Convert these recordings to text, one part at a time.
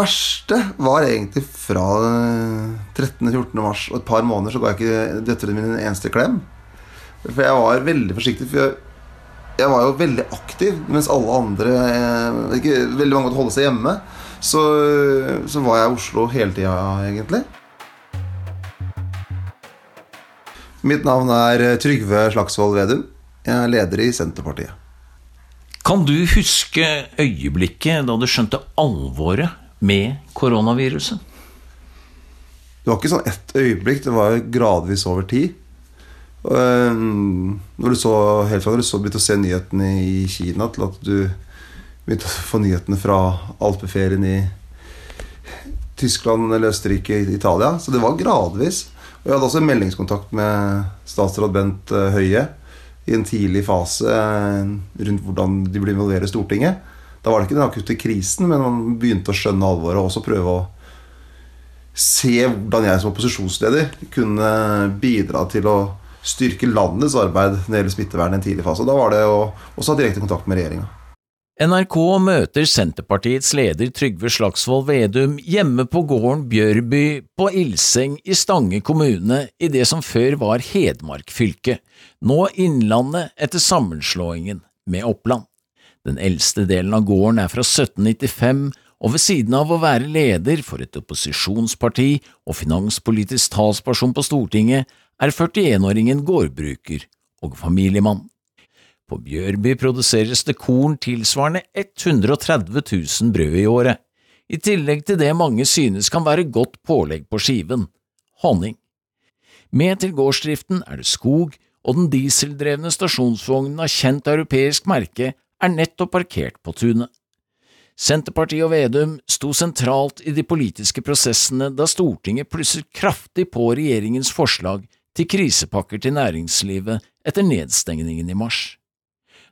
verste var egentlig fra 13.-14. mars og et par måneder så ga jeg ikke døtrene mine en eneste klem. For jeg var veldig forsiktig. For jeg, jeg var jo veldig aktiv, mens alle andre eh, ikke, Veldig mange måtte holde seg hjemme. Så, så var jeg i Oslo hele tida, egentlig. Mitt navn er Trygve Slagsvold Vedum. Jeg er leder i Senterpartiet. Kan du huske øyeblikket da du skjønte alvoret med koronaviruset? Det var ikke sånn ett øyeblikk, det var gradvis over tid. Eh, når du så, helt fra du så begynte å se nyhetene i Kina, til at du begynte å få nyhetene fra alpeferien i Tyskland eller Østerrike, Italia. Så det var gradvis. Og jeg hadde også en meldingskontakt med statsråd Bent eh, Høie i en tidlig fase eh, rundt hvordan de ble involvere Stortinget. Da var det ikke den akutte krisen, men man begynte å skjønne alvoret og også prøve å se hvordan jeg som opposisjonsleder kunne bidra til å styrke landets arbeid når det gjelder smittevern i en tidlig fase. Da var det å også ha direkte kontakt med regjeringa. NRK møter Senterpartiets leder Trygve Slagsvold Vedum hjemme på gården Bjørby på Ilseng i Stange kommune i det som før var Hedmark fylke, nå Innlandet etter sammenslåingen med Oppland. Den eldste delen av gården er fra 1795, og ved siden av å være leder for et opposisjonsparti og finanspolitisk talsperson på Stortinget, er 41-åringen gårdbruker og familiemann. På Bjørby produseres det korn tilsvarende 130 000 brød i året, i tillegg til det mange synes kan være godt pålegg på skiven – honning. Med til gårdsdriften er det skog, og den dieseldrevne stasjonsvognen av kjent europeisk merke er nettopp parkert på tunet. Senterpartiet og Vedum sto sentralt i de politiske prosessene da Stortinget plusset kraftig på regjeringens forslag til krisepakker til næringslivet etter nedstengningen i mars.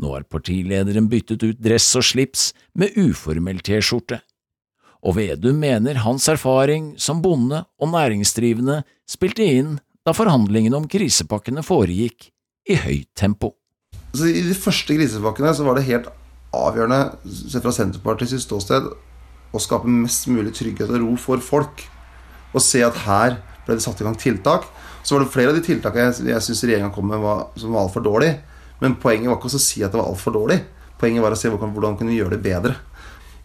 Nå har partilederen byttet ut dress og slips med uformell T-skjorte, og Vedum mener hans erfaring som bonde og næringsdrivende spilte inn da forhandlingene om krisepakkene foregikk i høyt tempo. Så I de første krisepakkene så var det helt avgjørende sett fra Senterpartiets ståsted å skape mest mulig trygghet og ro for folk. Og se at her ble det satt i gang tiltak. Så var det flere av de tiltakene jeg, jeg syns regjeringa kom med var, som var altfor dårlig. Men poenget var ikke å si at det var altfor dårlig. Poenget var å se hvordan, hvordan kunne vi gjøre det bedre.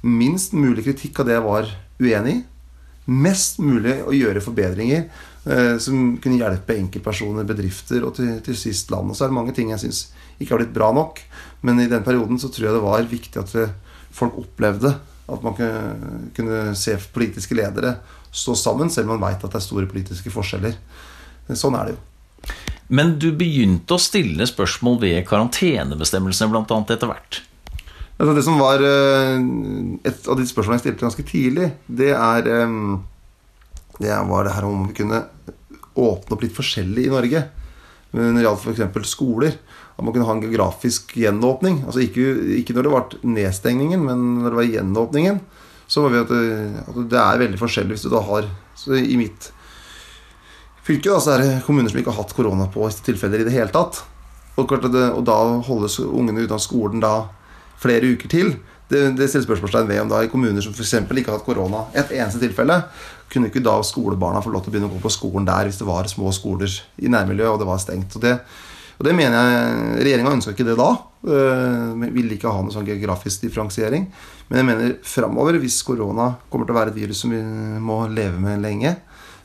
Minst mulig kritikk av det jeg var uenig i. Mest mulig å gjøre forbedringer som kunne hjelpe enkeltpersoner, bedrifter og til, til sist. Og så er det mange ting jeg syns ikke har blitt bra nok. Men i den perioden så tror jeg det var viktig at folk opplevde at man kunne se politiske ledere stå sammen, selv om man veit at det er store politiske forskjeller. Sånn er det jo. Men du begynte å stille spørsmål ved karantenebestemmelsene bl.a. etter hvert? Altså det som var eh, Et av de spørsmålene jeg stilte ganske tidlig, det er eh, Det var det her om vi kunne åpne opp litt forskjellig i Norge. Når det gjaldt f.eks. skoler. At man kunne ha en geografisk gjenåpning. Altså ikke, ikke, når det var nedstengningen, men når det var gjenåpningen. Så var vi at det, at det er veldig forskjellig hvis du da har Så i mitt fylke da, så er det kommuner som ikke har hatt korona på tilfeller i det hele tatt. Og, det, og da holdes ungene ute av skolen da flere uker til. Det, det stiller spørsmålstegn ved om da i kommuner som f.eks. ikke har hatt korona et eneste tilfelle, kunne ikke da skolebarna få lov til å begynne å gå på skolen der hvis det var små skoler i nærmiljøet og det var stengt. Og det, og det mener jeg Regjeringa ønska ikke det da. Øh, ville ikke ha noe sånn geografisk differensiering. Men jeg mener framover, hvis korona kommer til å være et virus som vi må leve med lenge,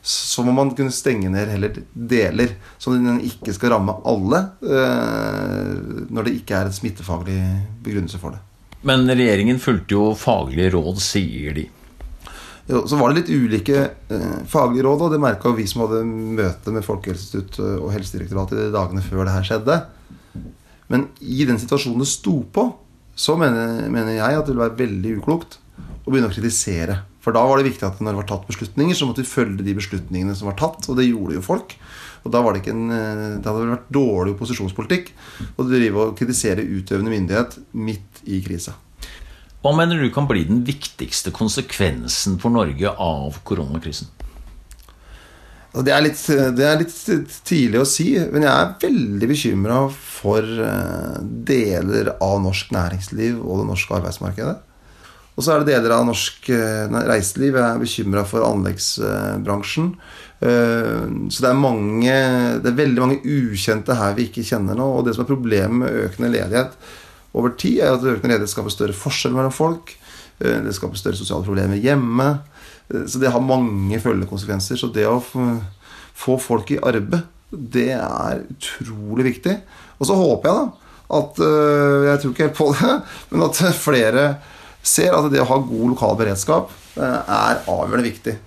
så må man kunne stenge ned heller deler, så den ikke skal ramme alle uh, når det ikke er en smittefaglig begrunnelse for det. Men regjeringen fulgte jo faglige råd, sier de. Så var det litt ulike eh, faglige råd, og det merka vi som hadde møte med Folkehelseinstituttet og Helsedirektoratet de dagene før det her skjedde. Men i den situasjonen det sto på, så mener, mener, jeg at det ville være veldig uklokt å begynne å kritisere. For da var det viktig at når det var tatt beslutninger, så måtte vi følge de beslutningene som var tatt. Og det gjorde jo folk. Og da var det ikke en, eh, det hadde vært dårlig opposisjonspolitikk å drive og kritisere utøvende myndighet midt i krisa. Hva mener du kan bli den viktigste konsekvensen for Norge av koronakrisen? Altså, det er, litt, det er litt tidlig å si, men jeg er veldig bekymra for eh, deler av norsk næringsliv og det norske arbeidsmarkedet. Og så er det deler av norsk eh, reiseliv. Jeg er bekymra for anleggsbransjen. Eh, så det er mange Det er veldig mange ukjente her vi ikke kjenner nå. Og det som er problemet med økende ledighet over tid, er at økende ledighet skaper større forskjell mellom folk. Eh, det skaper større sosiale problemer hjemme. Så det har mange følgekonsekvenser. Så det å få folk i arbeid, det er utrolig viktig. Og så håper jeg da at Jeg tror ikke helt på det, men at flere ser at det å ha god lokal beredskap eh, er avgjørende viktig.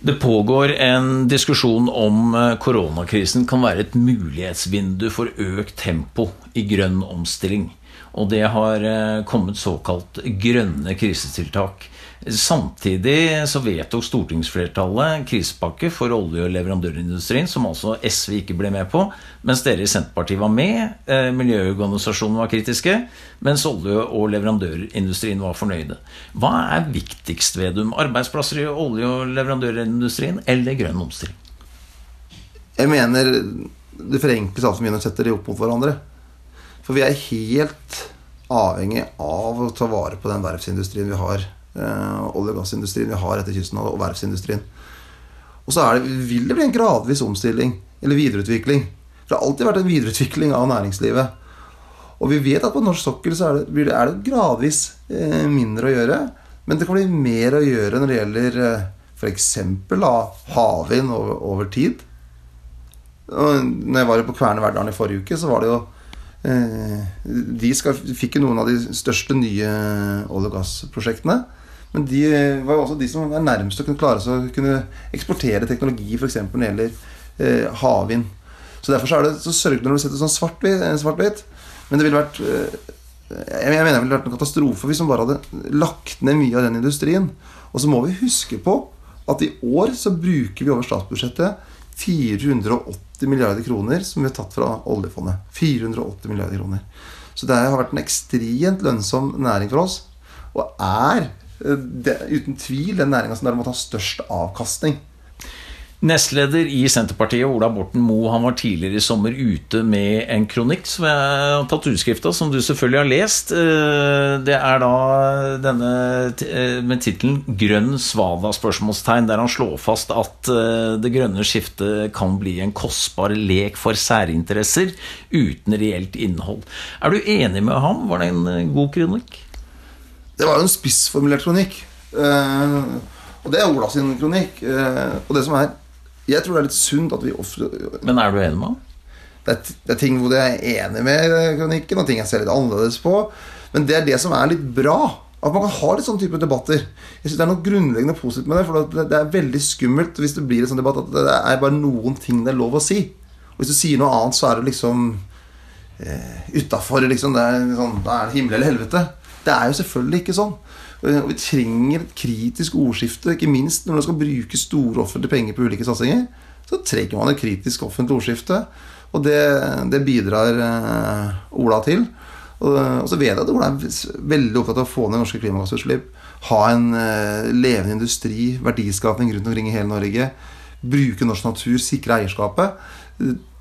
Det pågår en diskusjon om eh, koronakrisen kan være et mulighetsvindu for økt tempo i grønn omstilling. Og det har eh, kommet såkalt grønne krisetiltak. Samtidig så vedtok stortingsflertallet krisepakke for olje- og leverandørindustrien, som altså SV ikke ble med på, mens dere i Senterpartiet var med. Eh, miljøorganisasjonene var kritiske, mens olje- og leverandørindustrien var fornøyde. Hva er viktigst, Vedum? Arbeidsplasser i olje- og leverandørindustrien eller grønn omstilling? Jeg mener det forenkles altfor mye når man setter de opp mot hverandre. For vi er helt avhengig av å ta vare på den verftsindustrien vi har olje- og gassindustrien vi har etter kysten, og verftsindustrien. Og så det, vil det bli en gradvis omstilling, eller videreutvikling. For Det har alltid vært en videreutvikling av næringslivet. Og vi vet at på norsk sokkel så er det, er det gradvis eh, mindre å gjøre. Men det kan bli mer å gjøre når det gjelder eh, f.eks. havvind over, over, tid. Når jeg var på Kværne Verdalen i forrige uke, så var det jo eh, De skal, fikk jo noen av de største nye olje- og gassprosjektene. Men de var jo også de som er nærmest å kunne klare seg å kunne eksportere teknologi, f.eks. når det gjelder eh, havvind. Så derfor så er det så sørgelig når du setter sånn svart-hvitt. Svart men det ville vært eh, jeg mener det ville vært en katastrofe hvis man bare hadde lagt ned mye av den industrien. Og så må vi huske på at i år så bruker vi over statsbudsjettet 480 milliarder kroner som vi har tatt fra oljefondet. 480 milliarder kroner. Så det har vært en ekstremt lønnsom næring for oss. Og er det, uten tvil den næringa som derimot har størst avkastning. Nestleder i Senterpartiet, Ola Borten Moe, han var tidligere i sommer ute med en kronikk som jeg har tatt utskrift av, som du selvfølgelig har lest. Eh, det er da denne eh, med tittelen 'Grønn svada?' spørsmålstegn, der han slår fast at eh, det grønne skiftet kan bli en kostbar lek for særinteresser uten reelt innhold. Er du enig med ham? Var det en god kronikk? Det var jo en spissformulert kronikk. Uh, og det er Ola sin kronikk. Uh, og det som er Jeg tror det er litt sunt at vi ofte Men er du enig med ham? Det er, det er ting hvor jeg er enig med kronikken, og ting jeg ser litt annerledes på. Men det er det som er litt bra. At man kan ha litt sånne type debatter. Jeg synes Det er noe grunnleggende positivt med det. For det er veldig skummelt hvis det blir en sånn debatt at det er bare noen ting det er lov å si. Og hvis du sier noe annet, så er det liksom eh, utafor. Liksom, det er, sånn, da er det himmel eller helvete. Det er jo selvfølgelig ikke sånn. Vi trenger et kritisk ordskifte, ikke minst når man skal bruke store offentlige penger på ulike satsinger. Så trenger man et kritisk offentlig ordskifte, og det, det bidrar eh, Ola til. Og, så vet jeg at Ola er veldig opptatt av å få ned norske klimagassutslipp. Ha en eh, levende industri, verdiskapning rundt omkring i hele Norge. Bruke norsk natur, sikre eierskapet.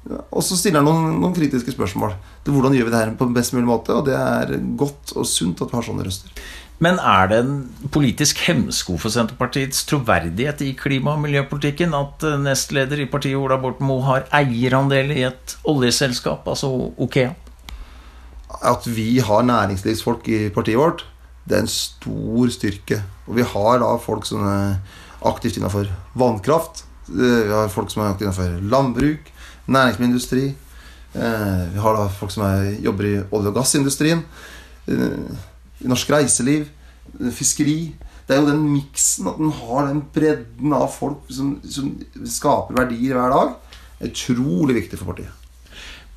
Og så stiller han noen, noen, kritiske spørsmål til hvordan gjør vi det her på best mulig måte. Og det er godt og sunt at vi har sånne røster. Men er det en politisk hemsko for Senterpartiets troverdighet i klima- og miljøpolitikken at eh, nestleder i partiet Ola Borten Moe har eierandel i et oljeselskap, altså Okea? At vi har næringslivsfolk i partiet vårt, det er en stor styrke. Og vi har da folk som er aktivt innenfor vannkraft. Eh, vi har folk som er aktivt innenfor landbruk næringsmiddelindustri. Eh, vi har da folk som er, jobber i olje- og gassindustrien. Eh, I norsk reiseliv. Eh, fiskeri. Det er jo den miksen, at den har den bredden av folk som, som skaper verdier hver dag, er utrolig viktig for partiet.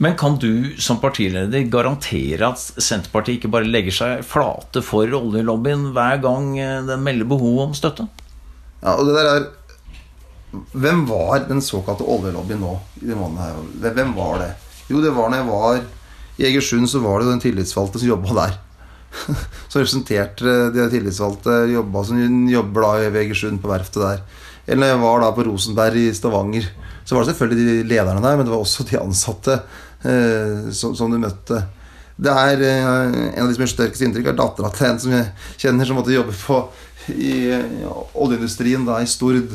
Men kan du som partileder garantere at Senterpartiet ikke bare legger seg flate for oljelobbyen hver gang den melder behov om støtte? Ja, og det der er hvem var den såkalte oljelobbyen nå? i den her? Hvem var det? Jo, det var når jeg var i Egersund, så var det jo den tillitsvalgte som jobba der. Som representerte de tillitsvalgte, jobba som jobber da i Egersund, på verftet der. Eller når jeg var da på Rosenberg i Stavanger, så var det selvfølgelig de lederne der, men det var også de ansatte eh, som, som, du møtte. Det er eh, En av de som gjør sterkest inntrykk, er dattera til en som jeg kjenner, som måtte jobbe på i i oljeindustrien da i Stord.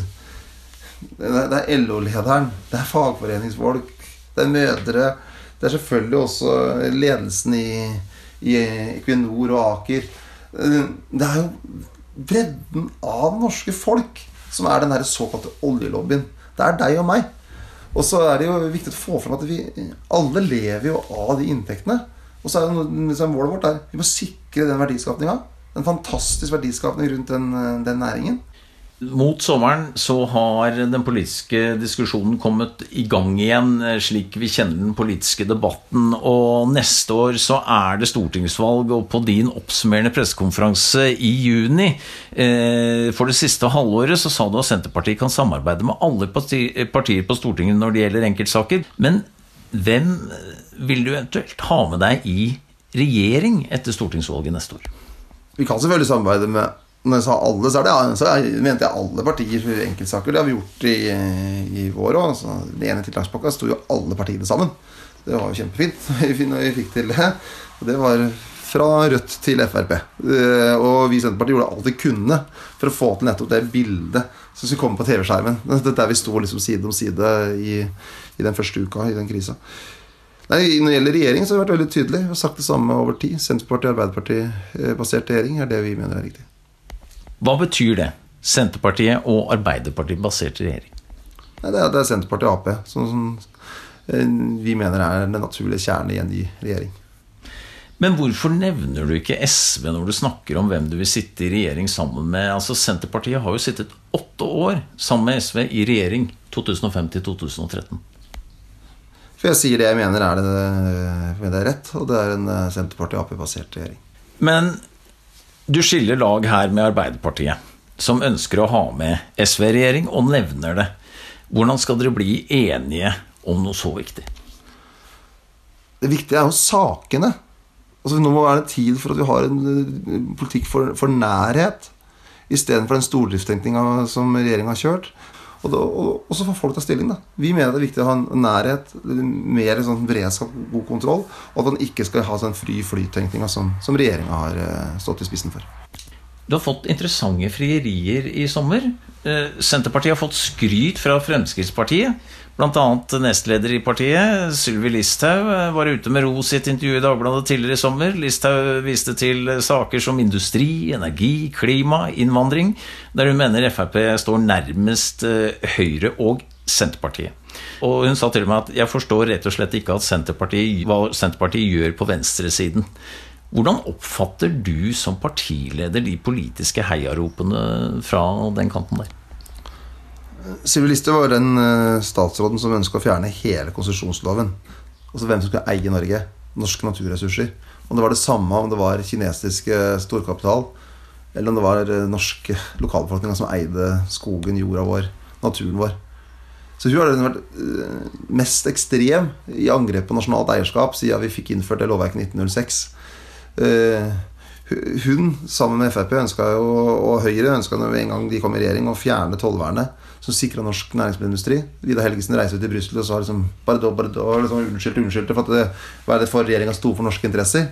Det er, er LO-lederen, det er fagforeningsfolk, det er mødre. Det er selvfølgelig også ledelsen i, Equinor og Aker. Eh, Det er jo bredden av norske folk som er den der såkalte oljelobbyen. Det er deg og meg. Og så er det jo viktig å få fram at vi alle lever jo av de inntektene. Og så er noe- liksom målet vårt er vi må sikre den verdiskapninga. En fantastisk verdiskapning rundt den, den næringen. Mot sommeren så har den politiske diskusjonen kommet i gang igjen, eh, slik vi kjenner den politiske debatten. Og neste år så er det stortingsvalg, og på din oppsummerende pressekonferanse i juni eh, for det siste halvåret så sa du at Senterpartiet kan samarbeide med alle partier på Stortinget når det gjelder enkeltsaker. Men hvem vil du eventuelt ha med deg i regjering etter stortingsvalget neste år? Vi kan selvfølgelig samarbeide med Når jeg sa alle, så, det, så er- mente jeg alle partier for enkeltsaker. Det har vi gjort i, i vår òg. Altså, den ene tiltakspakka sto jo alle partiene sammen. Det var jo kjempefint når vi fikk til det. Og det var fra Rødt til Frp. Eh, Og vi i Senterpartiet gjorde alt vi kunne for å få til nettopp det bildet som skulle komme på TV-skjermen. Der vi sto liksom side om side i, i den første uka i den krisa. Nei, Når det gjelder regjering, så har vi vært veldig tydelig. og sagt det samme over tid. Senterpartiet- og Arbeiderparti-basert regjering er det vi mener er riktig. Hva betyr det? Senterpartiet og Arbeiderpartiet basert regjering? Nei, det, er, det er Senterpartiet og Ap som, som eh, vi mener er den naturlige kjernen i en ny regjering. Men hvorfor nevner du ikke SV når du snakker om hvem du vil sitte i regjering sammen med? Altså Senterpartiet har jo sittet åtte år sammen med SV i regjering 2005 til 2013. For jeg sier det jeg mener er, det, det er rett, og det er en Senterparti-Ap-basert regjering. Men du skiller lag her med Arbeiderpartiet, som ønsker å ha med SV-regjering, og nevner det. Hvordan skal dere bli enige om noe så viktig? Det viktige er jo sakene. Altså, nå må det være tid for at vi har en eh, politikk for, for nærhet, istedenfor den stordriftstenkninga som regjeringa har kjørt. Og, da, og, og så får folk ta stilling. da Vi mener det er viktig å ha en nærhet, mer sånn beredskap, god kontroll, og at man ikke skal ha sånn fri flyt-tenkninga som, som regjeringa har eh, stått i spissen for. Du har fått interessante frierier i sommer. Eh, Senterpartiet har fått skryt fra Fremskrittspartiet. Annet nestleder i partiet, Sylvi Listhaug, eh, var ute med ros i et intervju i Dagbladet tidligere i sommer. Listhaug viste til eh, saker som industri, energi, klima, innvandring, der hun mener Frp står nærmest Høyre og Senterpartiet. Og hun sa til og med at 'jeg forstår rett og slett ikke Senterpartiet, hva Senterpartiet gjør på venstresiden'. Hvordan oppfatter du som partileder de politiske heiaropene fra den kanten der? Sylvi Listhaug var den eh, statsråden som ønska å fjerne hele konsesjonsloven. Altså hvem som skulle eie Norge. Norske naturressurser. Om det var det samme om det var kinesisk eh, storkapital, eller om det var eh, norske lokalbefolkninga som eide skogen, jorda vår, naturen vår. Så hun har vært eh, mest ekstrem i angrep på nasjonalt eierskap siden vi fikk innført det lovverket i 1906. Eh, hun, sammen med Frp ønska jo, og Høyre ønska en gang de kom i regjering, å fjerne tollvernet som sikra norsk næringsmiddelindustri. Vidar Helgesen reiser ut i Brussel og sa liksom bare bare da, liksom, unnskyldte, unnskyldte for at det var det for regjeringa sto for norske interesser.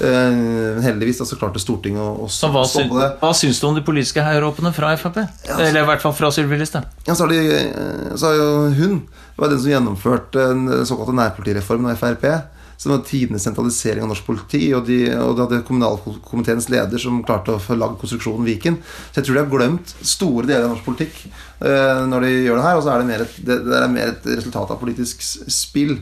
Eh, Men heldigvis da, så klarte Stortinget å, å hva, stoppe det. hva syns du om de politiske heiaropene fra Frp? Eller i hvert fall fra Sylvi Listhaug? Ja, så de, eh, så har jo hun var den som gjennomførte den såkalte nærpolitireformen av Frp. Som var tidenes sentralisering av norsk politi. Og de, og de hadde kommunalkomiteens leder som klarte å få lagd konstruksjonen Viken. Så jeg tror de har glemt store deler av norsk politikk eh, når de gjør det her. Og så er det mer et, det, det er mer et resultat av politisk spill.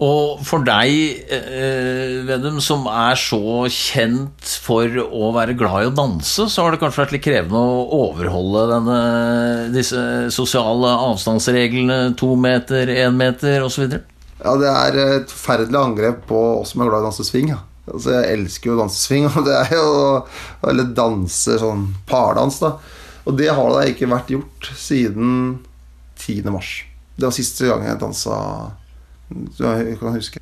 Og for deg, eh, Vedum, som er så kjent for å være glad i å danse, så har det kanskje vært litt krevende å overholde denne, disse sosiale avstandsreglene, to meter, én meter osv.? Ja, det er et forferdelig angrep på oss som er glad i å danse swing. Ja. Altså, jeg elsker jo å danse swing, og det er jo Eller danse sånn pardans, da. Og det har da ikke vært gjort siden 10. mars. Det var siste gang jeg dansa du kan huske.